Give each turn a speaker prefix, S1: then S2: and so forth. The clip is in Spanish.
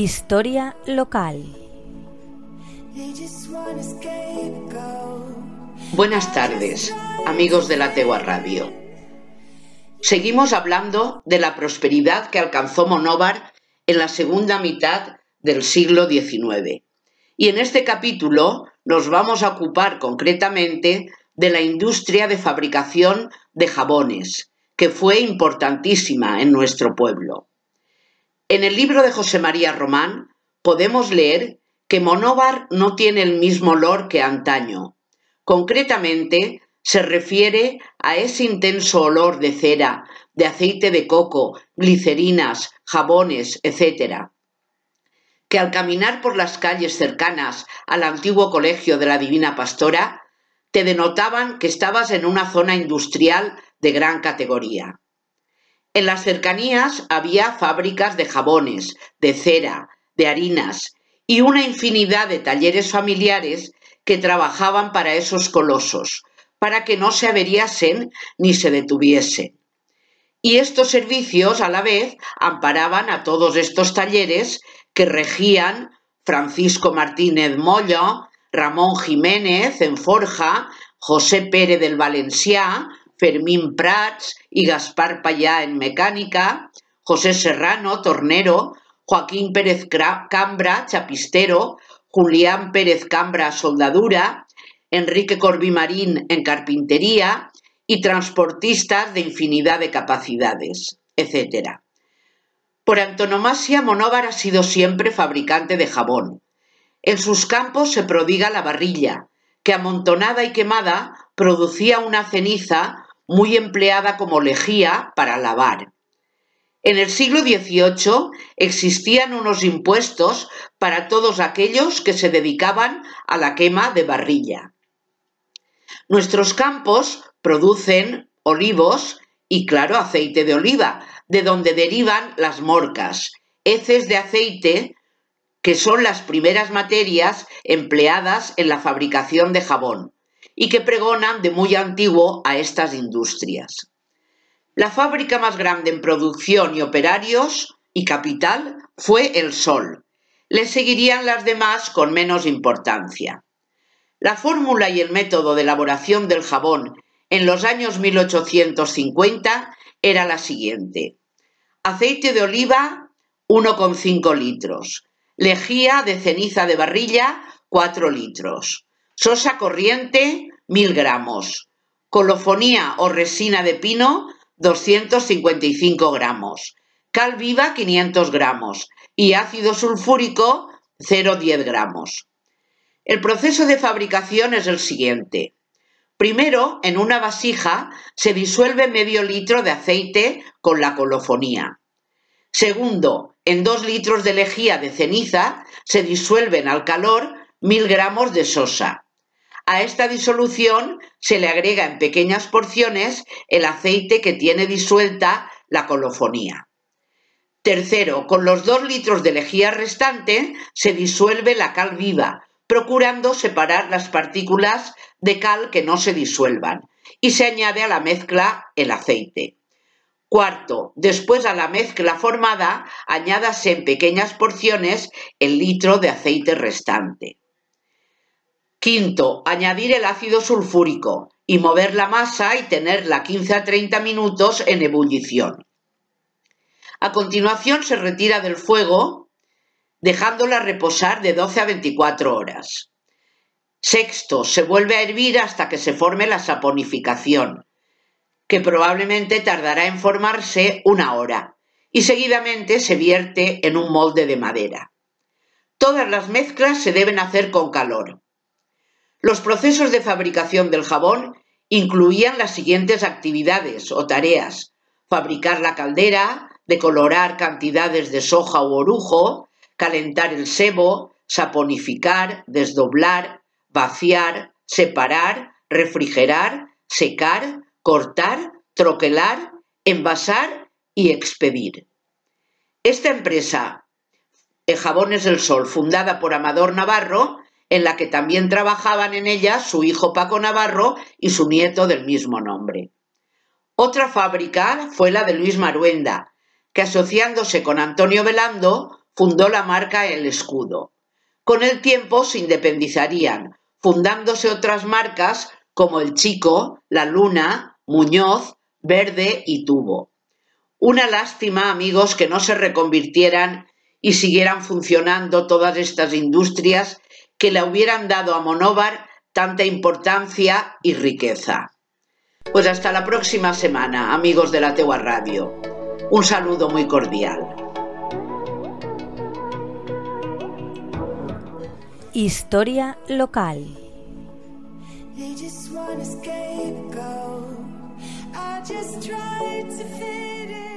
S1: Historia local.
S2: Buenas tardes, amigos de la Tegua Radio. Seguimos hablando de la prosperidad que alcanzó Monóvar en la segunda mitad del siglo XIX. Y en este capítulo nos vamos a ocupar concretamente de la industria de fabricación de jabones, que fue importantísima en nuestro pueblo. En el libro de José María Román podemos leer que Monóvar no tiene el mismo olor que antaño. Concretamente, se refiere a ese intenso olor de cera, de aceite de coco, glicerinas, jabones, etc., que al caminar por las calles cercanas al antiguo colegio de la Divina Pastora, te denotaban que estabas en una zona industrial de gran categoría. En las cercanías había fábricas de jabones, de cera, de harinas y una infinidad de talleres familiares que trabajaban para esos colosos, para que no se averiasen ni se detuviesen. Y estos servicios, a la vez, amparaban a todos estos talleres que regían Francisco Martínez Mollo, Ramón Jiménez en Forja, José Pérez del Valencià, Fermín Prats y Gaspar Payá en mecánica, José Serrano, tornero, Joaquín Pérez Cambra, chapistero, Julián Pérez Cambra, soldadura, Enrique Corbimarín en carpintería y transportistas de infinidad de capacidades, etc. Por antonomasia, Monóvar ha sido siempre fabricante de jabón. En sus campos se prodiga la barrilla, que amontonada y quemada producía una ceniza muy empleada como lejía para lavar. En el siglo XVIII existían unos impuestos para todos aquellos que se dedicaban a la quema de barrilla. Nuestros campos producen olivos y, claro, aceite de oliva, de donde derivan las morcas, heces de aceite, que son las primeras materias empleadas en la fabricación de jabón y que pregonan de muy antiguo a estas industrias. La fábrica más grande en producción y operarios y capital fue el Sol. Le seguirían las demás con menos importancia. La fórmula y el método de elaboración del jabón en los años 1850 era la siguiente. Aceite de oliva 1,5 litros. Lejía de ceniza de barrilla 4 litros. Sosa corriente, 1000 gramos. Colofonía o resina de pino, 255 gramos. Cal viva, 500 gramos. Y ácido sulfúrico, 0,10 gramos. El proceso de fabricación es el siguiente. Primero, en una vasija se disuelve medio litro de aceite con la colofonía. Segundo, en dos litros de lejía de ceniza se disuelven al calor mil gramos de sosa. A esta disolución se le agrega en pequeñas porciones el aceite que tiene disuelta la colofonía. Tercero, con los dos litros de lejía restante se disuelve la cal viva, procurando separar las partículas de cal que no se disuelvan, y se añade a la mezcla el aceite. Cuarto, después a la mezcla formada añádase en pequeñas porciones el litro de aceite restante. Quinto, añadir el ácido sulfúrico y mover la masa y tenerla 15 a 30 minutos en ebullición. A continuación se retira del fuego dejándola reposar de 12 a 24 horas. Sexto, se vuelve a hervir hasta que se forme la saponificación, que probablemente tardará en formarse una hora, y seguidamente se vierte en un molde de madera. Todas las mezclas se deben hacer con calor. Los procesos de fabricación del jabón incluían las siguientes actividades o tareas. Fabricar la caldera, decolorar cantidades de soja u orujo, calentar el sebo, saponificar, desdoblar, vaciar, separar, refrigerar, secar, cortar, troquelar, envasar y expedir. Esta empresa, Jabones del Sol, fundada por Amador Navarro, en la que también trabajaban en ella su hijo Paco Navarro y su nieto del mismo nombre. Otra fábrica fue la de Luis Maruenda, que asociándose con Antonio Velando fundó la marca El Escudo. Con el tiempo se independizarían, fundándose otras marcas como El Chico, La Luna, Muñoz, Verde y Tubo. Una lástima, amigos, que no se reconvirtieran y siguieran funcionando todas estas industrias que le hubieran dado a Monóvar tanta importancia y riqueza. Pues hasta la próxima semana, amigos de la Tegua Radio. Un saludo muy cordial.
S1: Historia local. just tried to fit